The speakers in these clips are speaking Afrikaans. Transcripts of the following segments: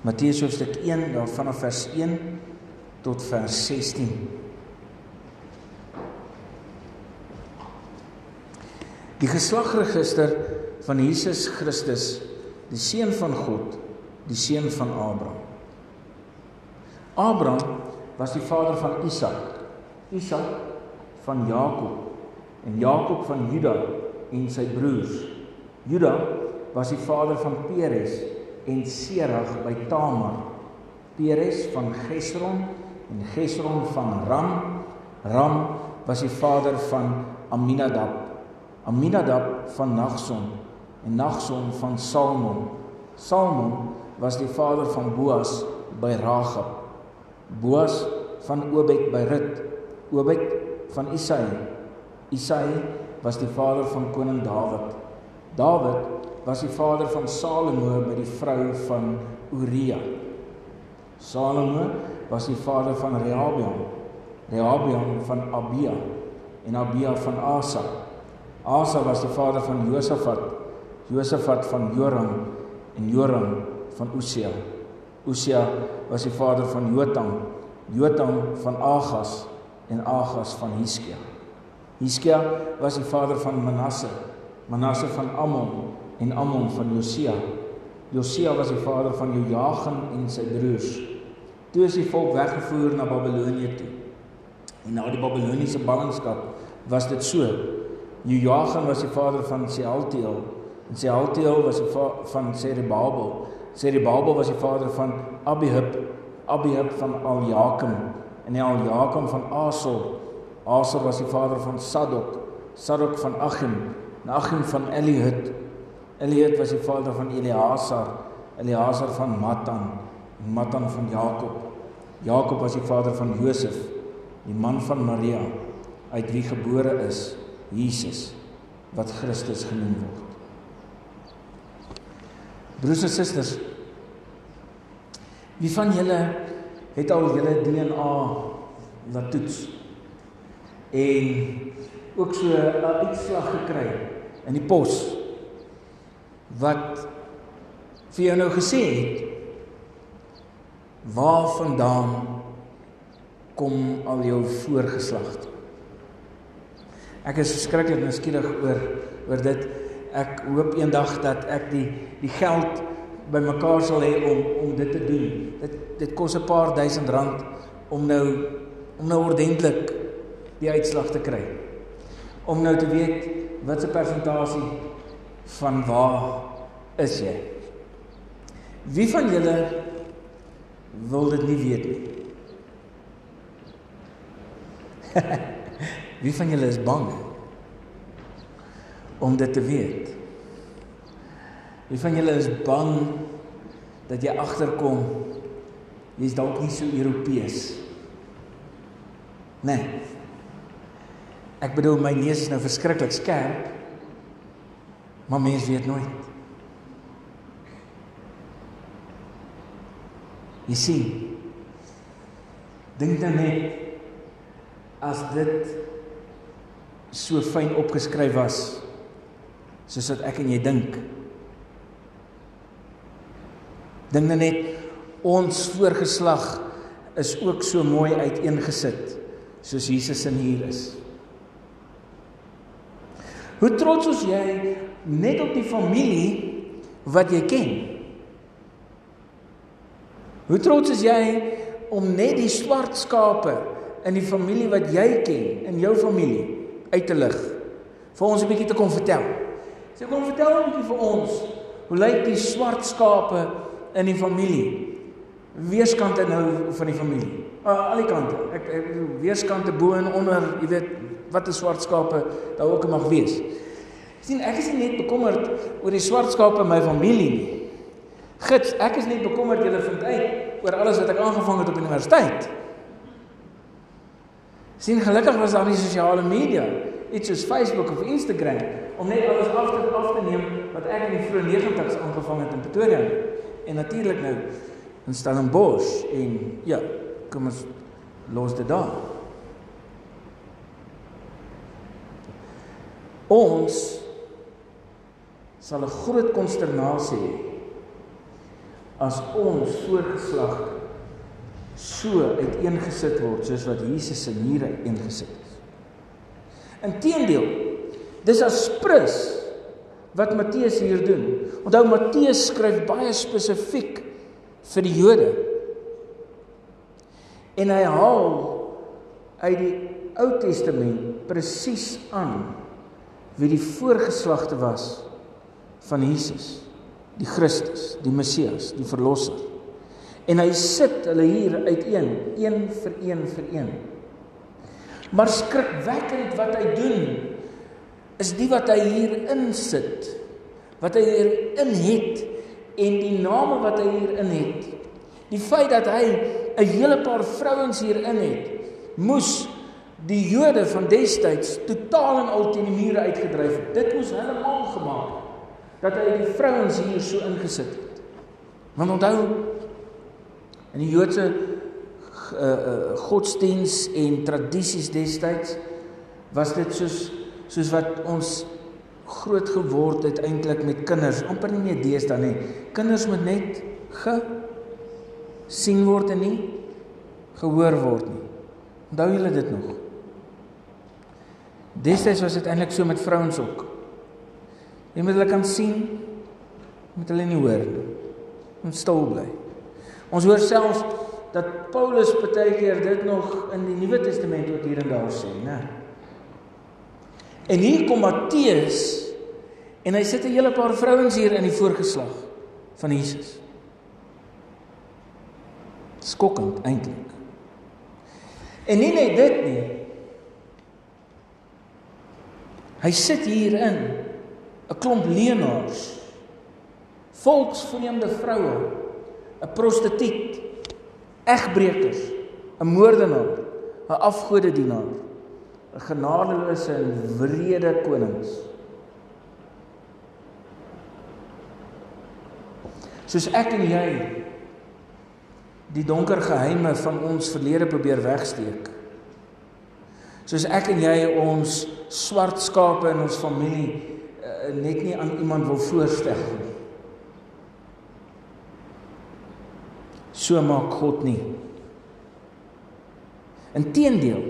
Matteus hoofstuk 1 daar vanaf vers 1 tot vers 16. Die geslagregister van Jesus Christus, die seun van God, die seun van Abraham. Abraham was die vader van Isak. Isak van Jakob en Jakob van Juda en sy broers. Juda was die vader van Peres en Serag by Tamar. Peres van Gesron en Gesron van Ram. Ram was die vader van Aminadab. Aminadab van Nagson en Nagson van Salmon. Salmon was die vader van Boas by Ragab. Boas van Obed by Rut. Obed van Isai. Isai was die vader van koning Dawid. Dawid was die vader van Salomo by die vrou van Uria. Salomo was die vader van Rehabiam. Rehabiam van Abia en Abia van Asa. Asa was die vader van Josafat. Josafat van Joram en Joram van Usia. Usia was die vader van Jotam. Jotam van Agas en Agas van Hiskia. Hiskia was die vader van Manasse. Manasse van Amon en Amon van Josia. Josia was die vader van Joachim en sy broers. Toe is die volk weggevoer na Babelonie toe. En na die Babiloniese ballingskap was dit so. Joachim was die vader van Sealtiel en Sealtiel was die vader van Serubabel. Serubabel was die vader van Abihud, Abihud van Aljakim en Aljakim van Asor. Asor was die vader van Sadok, Sadok van Achim, en Achim van Elihud. Eliud was die vader van Eleazar, Eleazar van Matan, Matan van Jakob. Jakob was die vader van Josef, die man van Maria, uit wie gebore is Jesus wat Christus genoem word. Broers en susters, wie van julle het al julle DNA laat toets en ook so 'n uitslag gekry in die pos wat vir jou nou gesê het waarvandaan kom al jou voorgeslag. Ek is verskriklik nuuskierig oor oor dit. Ek hoop eendag dat ek die die geld bymekaar sal hê om om dit te doen. Dit dit kos 'n paar duisend rand om nou om nou ordentlik die uitslag te kry. Om nou te weet wat se persentasie van waar is jy? Wie van julle wil dit nie weet nie? Wie van julle is bang om dit te weet? Wie van julle is bang dat jy agterkom jy's dalk nie so Europees? Nee. Ek bedoel my neus is nou verskriklik skerp. Maar mens weet nooit. Jy sien. Dink dan net as dit so fyn opgeskryf was soos wat ek en jy dink. Dink dan net ons voorgeslag is ook so mooi uiteengesit soos Jesus in hier is. Hoe trots is jy net op die familie wat jy ken? Hoe trots is jy om net die swart skape in die familie wat jy ken, in jou familie uit te lig? Vir ons 'n bietjie te kom vertel. Sê kom vertel 'n bietjie vir ons, hoe lyk die swart skape in die familie? Weerskante nou van die familie. Uh, al die kante. Ek ek weerskante bo en onder, jy weet, wat 'n swart skape daar ook mag wees. sien ek is nie net bekommerd oor die swart skape in my familie nie. Gits, ek is net bekommerd julle vind uit oor alles wat ek aangevang het op universiteit. Sien gelukkig was daar nie sosiale media, iets soos Facebook of Instagram om net alles af te af te neem wat ek in die vroeë 90's aangevang het in Pretoria. En natuurlik nou in Stellenbosch en ja, kom ons los dit daar. Ons sal 'n groot konsternasie hê as ons voorgeslag so uiteengesit word soos wat Jesus se niere uiteengesit is. Inteendeel, dis as prins wat Matteus hier doen. Onthou Matteus skryf baie spesifiek vir die Jode. En hy haal uit die Ou Testament presies aan wie die voorgeslagte was van Jesus, die Christus, die Messias, die verlosser. En hy sit hulle hier uiteen, een vir een vir een. Maar skrikwekkend wat hy doen is die wat hy hier insit, wat hy hier in het en die name wat hy hier in het. Die feit dat hy 'n hele paar vrouens hier in het, moes die Jode van destyds totaal en al teen die mure uitgedryf het. Dit moes hulle mal gemaak dat hy die vrouens hier so ingesit het. Want onthou in die Joodse uh, uh, godsdiens en tradisies destyds was dit soos soos wat ons groot geword het eintlik met kinders amper nie meer deesdae nie. Kinders moet net ge sien word en nie gehoor word nie. Onthou julle dit nog? Destyds was dit eintlik so met vrouens ook. Jy moet hulle kan sien, moet hulle nie hoor nie. Moet stil bly. Ons hoor selfs dat Paulus baie keer dit nog in die Nuwe Testament ook hier en daar sê, né? En hier kom Matteus en hy sit 'n hele paar vrouens hier in die voorgeslag van Jesus. Skokkend eintlik. En nie net dit nie. Hy sit hier in 'n klomp leenaars. Volksvreemde vroue, 'n prostituut, egbreekers, 'n moordenaar, 'n afgodedienaar, 'n genadeloose en wrede konings. Soos ek en jy die donker geheime van ons verlede probeer wegsteek. Soos ek en jy ons swart skape in ons familie uh, net nie aan iemand wil voorstel nie. So maak God nie. Inteendeel,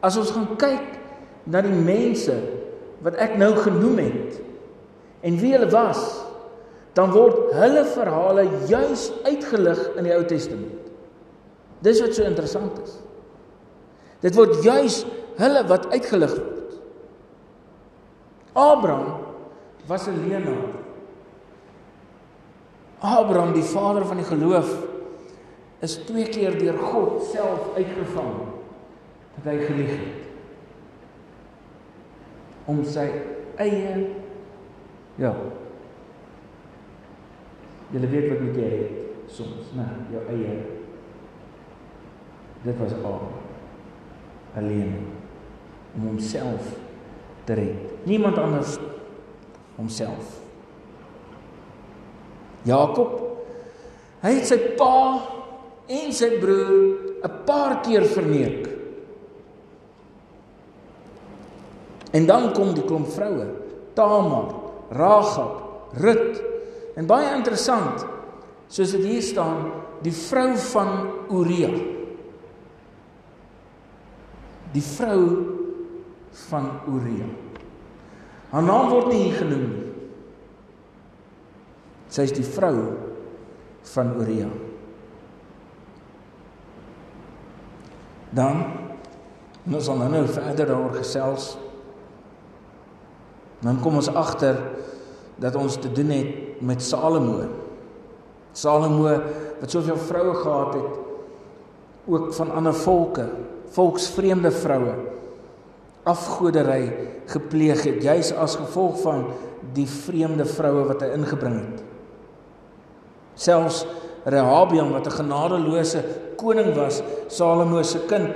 as ons gaan kyk na die mense wat ek nou genoem het en wie hulle was, dan word hulle verhale juis uitgelig in die Ou Testament. Dis wat so interessant is. Dit word juis hulle wat uitgelig word. Abraham was 'n leenaar. Abraham, die vader van die geloof, is twee keer deur God self uitgevang dat hy gelieg het om sy eie ja jy weet wat met jy het soms nê jou eie dit was al alleen om homself te red. Niemand anders homself. Jakob hy het sy pa en sy broer 'n paar keer verneek. En dan kom die klomp vroue, Tamar, Ragab, Rut en baie interessant, soos dit hier staan, die vrou van Uria. Die vrou van Uria. Haar naam word nie hier genoem nie. Sy is die vrou van Uria. Dan ons sal nou verder daaroor gesels. Dan kom ons agter dat ons te doen het met Salomo. Salomo wat soveel vroue gehad het ook van ander volke, volksvreemde vroue afgodery gepleeg het juis as gevolg van die vreemde vroue wat hy ingebring het. Selfs Rehabiam wat 'n genadeloose koning was, Salomo se kind,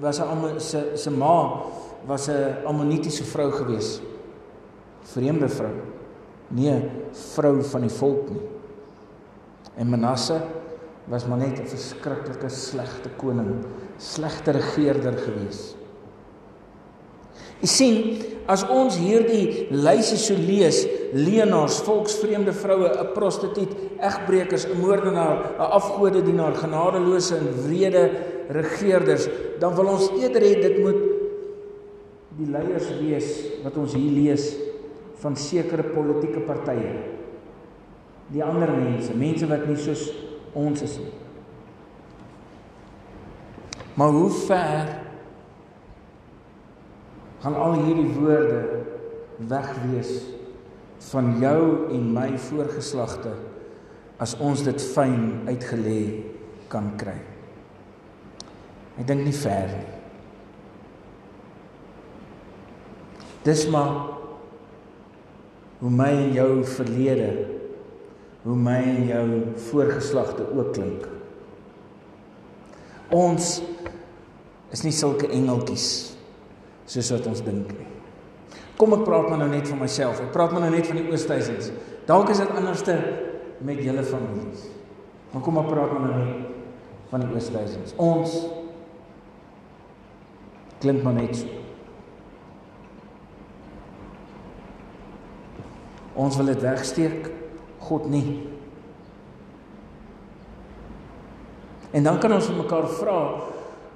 was 'n se se ma was 'n ammonitiese vrou gewees. Vreemde vrou. Nee, vrou van die volk nie. En Manasse was maar net 'n verskriklike slegte koning, slegte regerder gewees. Jy sien, as ons hierdie lyse so lees, leenaars, volksvreemde vroue, 'n prostituut, egbreekers, 'n moordenaar, 'n afgodedienaar, genadeloose en wrede regeerders, dan wil ons eerder hê dit moet die leiers wees wat ons hier lees van sekere politieke partye. Die ander mense, mense wat nie soos ons is nie. Maar hoe ver gaan al hierdie woorde wegwees van jou en my voorgeslagte as ons dit fyn uitgelê kan kry. Ek dink nie ver nie. Dis maar hoe my en jou verlede hoe my en jou voorgeslagte ook klink. Ons is nie sulke engeltjies soos wat ons dink nie. Kom ek praat maar nou net van myself. Ek praat maar nou net van die Oosthuisens. Dalk is dit anderste met julle families. Maar kom ek praat maar nou net van die Oosthuisens. Ons klink maar net so. Ons wil dit wegsteek, God nie. En dan kan ons vir mekaar vra,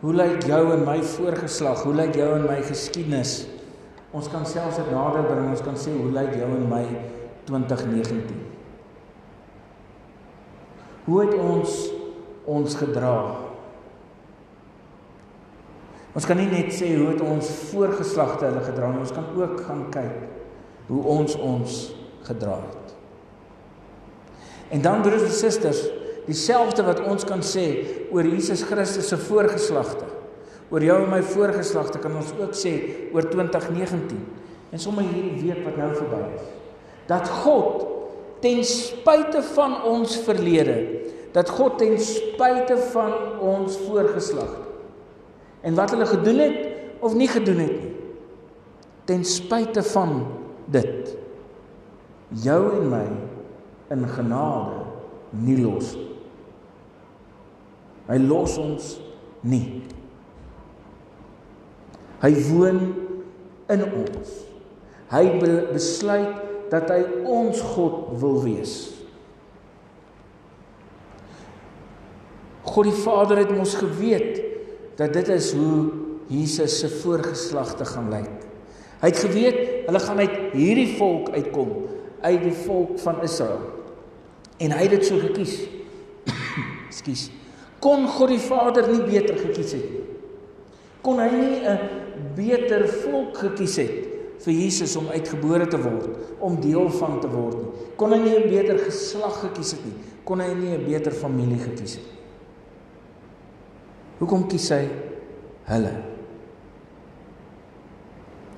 hoe lyk jou en my voorgeslag? Hoe lyk jou en my geskiedenis? Ons kan selfs dit nader bring. Ons kan sê hoe lyk jou en my 2019? Hoe het ons ons gedra? Ons kan nie net sê hoe het ons voorgeslagte hulle gedra nie. Ons kan ook gaan kyk hoe ons ons gedra het. En dan broers en susters, dieselfde wat ons kan sê oor Jesus Christus se voorgeslagte. Oor jou en my voorgeslagte kan ons ook sê oor 2019 en sommer hierdie week wat nou verby is. Dat God ten spyte van ons verlede, dat God ten spyte van ons voorgeslagte en wat hulle gedoen het of nie gedoen het nie, ten spyte van dit jou en my in genade nie los. Hy los ons nie. Hy woon in ons. Hy besluit dat hy ons God wil wees. God die Vader het ons geweet dat dit is hoe Jesus se voorgeslagte gaan lyk. Hy het geweet hulle gaan uit hierdie volk uitkom uit die volk van Israel. En hy het dit so gekies. Ekskuus. Kon God die Vader nie beter gekies het nie? Kon hy nie 'n beter volk gekies het vir Jesus om uitgebore te word, om deel van te word nie? Kon hy nie 'n beter geslag gekies het nie? Kon hy nie 'n beter familie gekies het nie? Hoekom kies hy hulle?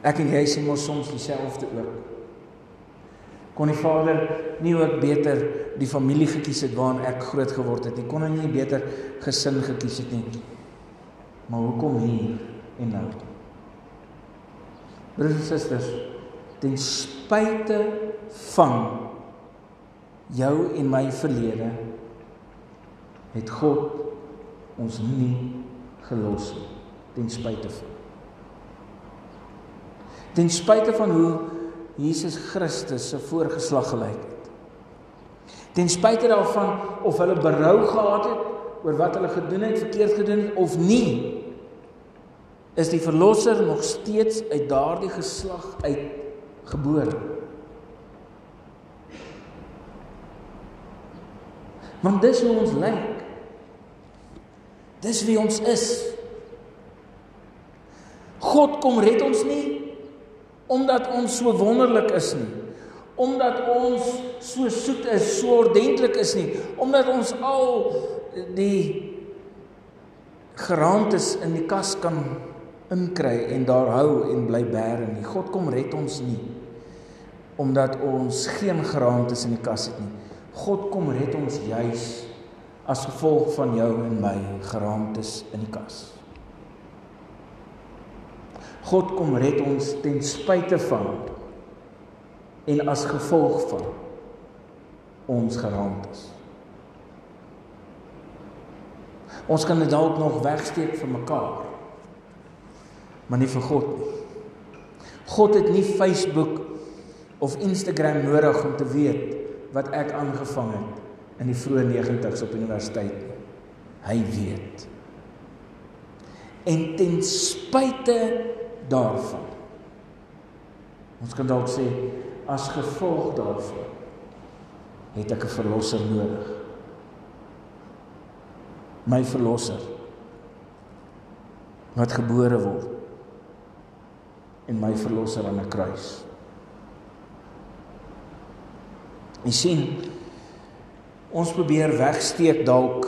Ek en jy sien mos soms dieselfde ook. Kon die Vader nie ook beter die familie gekies het waarin ek groot geword het nie? Kon hy nie beter gesin gekies het nie? Maar hoekom hier en nou? Broers en susters, ten spyte van jou en my verlede het God ons nie gelos nie ten spyte van ten spyte van hoe Jesus Christus se voorgeslag gelyk het. Ten spyte daarvan of hulle berou gehad het oor wat hulle gedoen het, verkeerd gedoen het of nie, is die verlosser nog steeds uit daardie geslag uit gebore. Want dis hoe ons lyk. Dis wie ons is. God kom red ons nie omdat ons so wonderlik is nie omdat ons so soet is, so ordentlik is nie, omdat ons al die geraamtes in die kas kan inkry en daar hou en bly bære nie. God kom red ons nie omdat ons geen geraamtes in die kas het nie. God kom red ons juis as gevolg van jou en my geraamtes in die kas. God kom red ons ten spyte van en as gevolg van ons geraamtes. Ons kan dit dalk nog wegsteek vir mekaar. Maar nie vir God nie. God het nie Facebook of Instagram nodig om te weet wat ek aangevang het in die vroeë 90's op universiteit. Hy weet. En ten spyte daarvan ons kan dalk sê as gevolg daarvan het ek 'n verlosser nodig. My verlosser wat gebore word en my verlosser aan 'n kruis. Jy sien ons probeer wegsteek dalk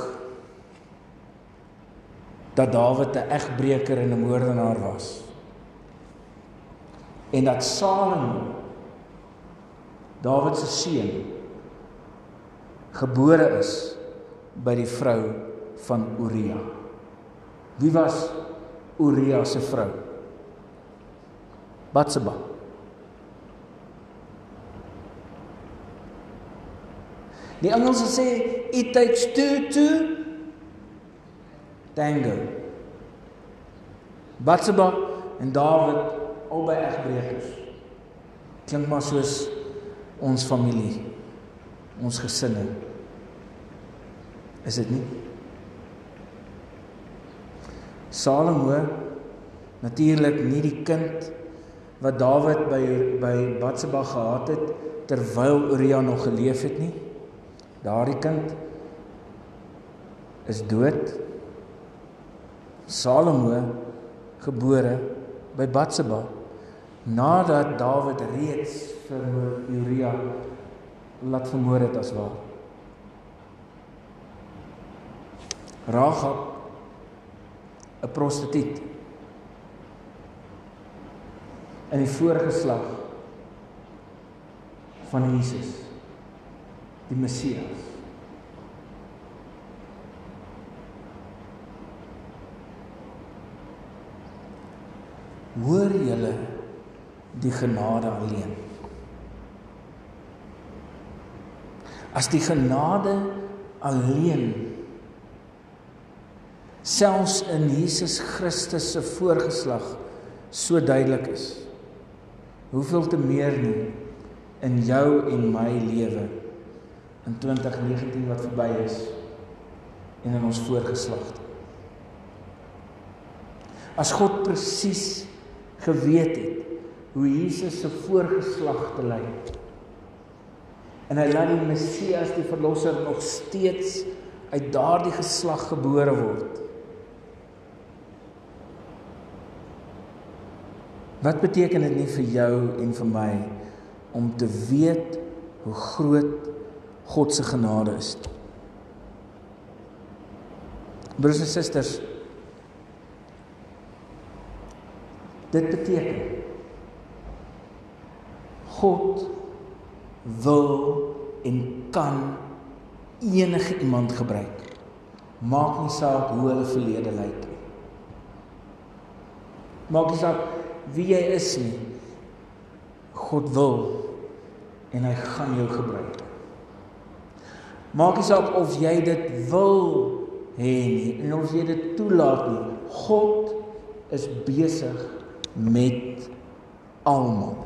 dat Dawid 'n egbreker en 'n moordenaar was. En dat Salomo Dawid se seun gebore is by die vrou van Uria. Wie was Uria se vrou? Batseba. Die Engelse sê it takes two to tango. Batseba en Dawid albei egbreekers. Klink maar soos ons familie, ons gesinne. Is dit nie? Salomo natuurlik nie die kind wat Dawid by by Batseba gehad het terwyl Uria nog geleef het nie. Daardie kind is dood. Salomo gebore by Batseba nadat Dawid reeds vir Uria laat vermoor het as waar. Rahab 'n prostituut in die voorgeslag van Jesus die Messias. Hoor julle die genade alleen. As die genade alleen selfs in Jesus Christus se voorgeslag so duidelik is. Hoeveel te meer nie in jou en my lewe in 2019 wat verby is en in ons voorgeslagte. As God presies geweet het hoe Jesus se voorgeslagte lyk en hy laat die Messias die verlosser nog steeds uit daardie geslag gebore word. Wat beteken dit nie vir jou en vir my om te weet hoe groot God se genade is. Broers en susters, dit beteken God wil en kan enige iemand gebruik. Maak nie saak hoe hulle verlede lyk nie. Maak nie saak wie jy is nie. God wil en hy gaan jou gebruik. Maak nie saak of jy dit wil hê nie en of jy dit toelaat nie. God is besig met almal.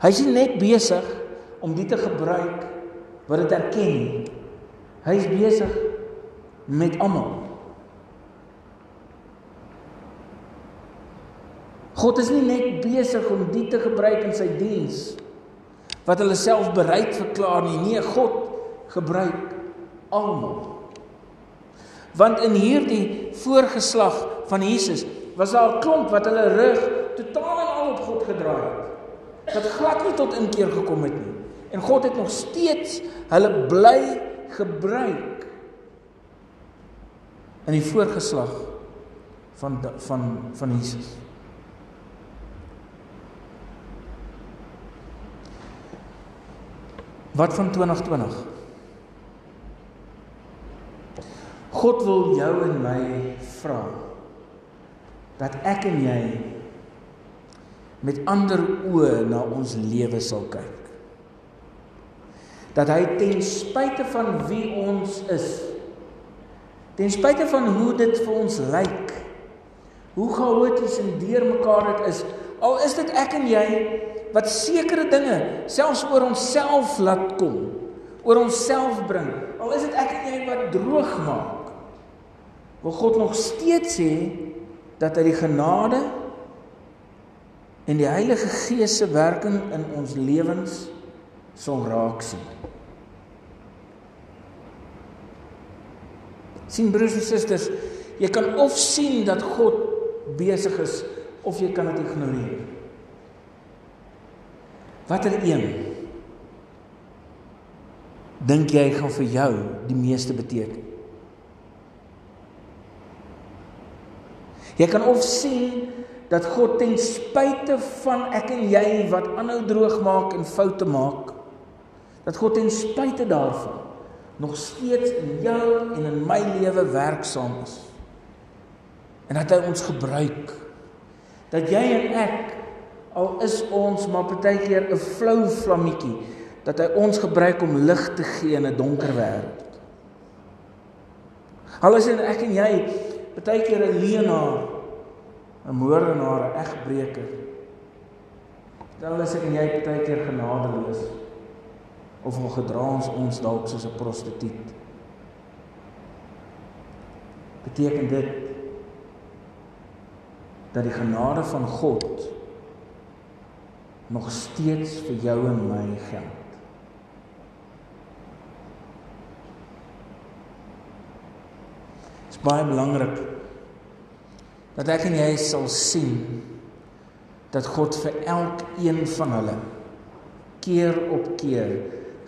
Hy is net besig om dit te gebruik wat dit erken. Hy is besig met almal. God is nie net besig om dit te gebruik in sy diens wat hulle self bereid verklaar nie. Nee, God gebruik almal. Want in hierdie voorgeslag van Jesus was daar 'n klomp wat hulle rug totaal en al op God gedraai het. Dat glad nie tot inkeer gekom het nie. En God het nog steeds hulle bly gebruik in die voorgeslag van van van Jesus. Wat van 2020? God wil jou en my vra dat ek en jy met ander oë na ons lewe sal kyk. Dat hy ten spyte van wie ons is, ten spyte van hoe dit vir ons lyk, hoe chaoties en deurmekaar dit is, al is dit ek en jy wat sekere dinge selfs oor onsself laat kom, oor onsself bring. Al is dit ek en jy wat droog maak. Wil God nog steeds sê dat hy die genade en die Heilige Gees se werking in ons lewens sal raak sien. Sien broers en susters, jy kan of sien dat God besig is of jy kan dit ignoreer. Watter een dink jy gaan vir jou die meeste beteken? Jy kan of sien dat God ten spyte van ek en jy wat aanhou droog maak en foute maak, dat God ten spyte daarvan nog steeds in jou en in my lewe werksaam is. En dat hy ons gebruik. Dat jy en ek al is ons maar partykeer 'n flou vlammetjie, dat hy ons gebruik om lig te gee in 'n donker wêreld. Al is ek en jy partykeer 'n leenaar 'n moordenaar, 'n egbreker. Dan is ek en jy baie keer genadeloos. Of ons gedra ons ons dalk soos 'n prostituut. Beteken dit dat die genade van God nog steeds vir jou en my geld? Dit is baie belangrik dat ek en jy sal sien dat God vir elkeen van hulle keer op keer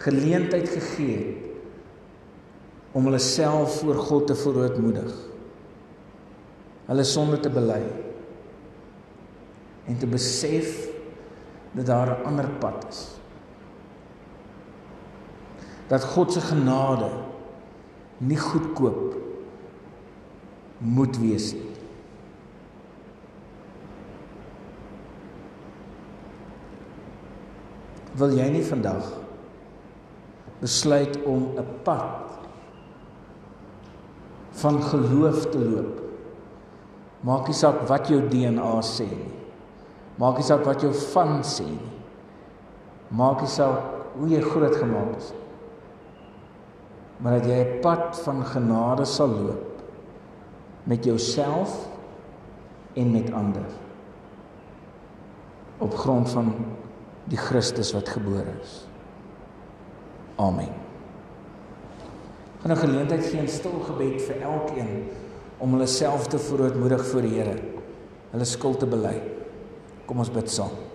geleentheid gegee het om hulle self voor God te verootmoedig. Hulle sonde te bely en te besef dat daar 'n ander pad is. Dat God se genade nie goedkoop moet wees nie. Wil jy nie vandag besluit om 'n pad van geloof te loop. Maak nie saak wat jou DNA sê nie. Maak nie saak wat jou van sê nie. Maak nie saak hoe jy groot gemaak is. Maar dat jy 'n pad van genade sal loop met jouself en met ander. Op grond van die Christus wat gebore is. Amen. Gaan 'n geleentheid gee 'n stil gebed vir elkeen om hulle self te verootmoedig voor die Here. Hulle skuld te bely. Kom ons bid saam.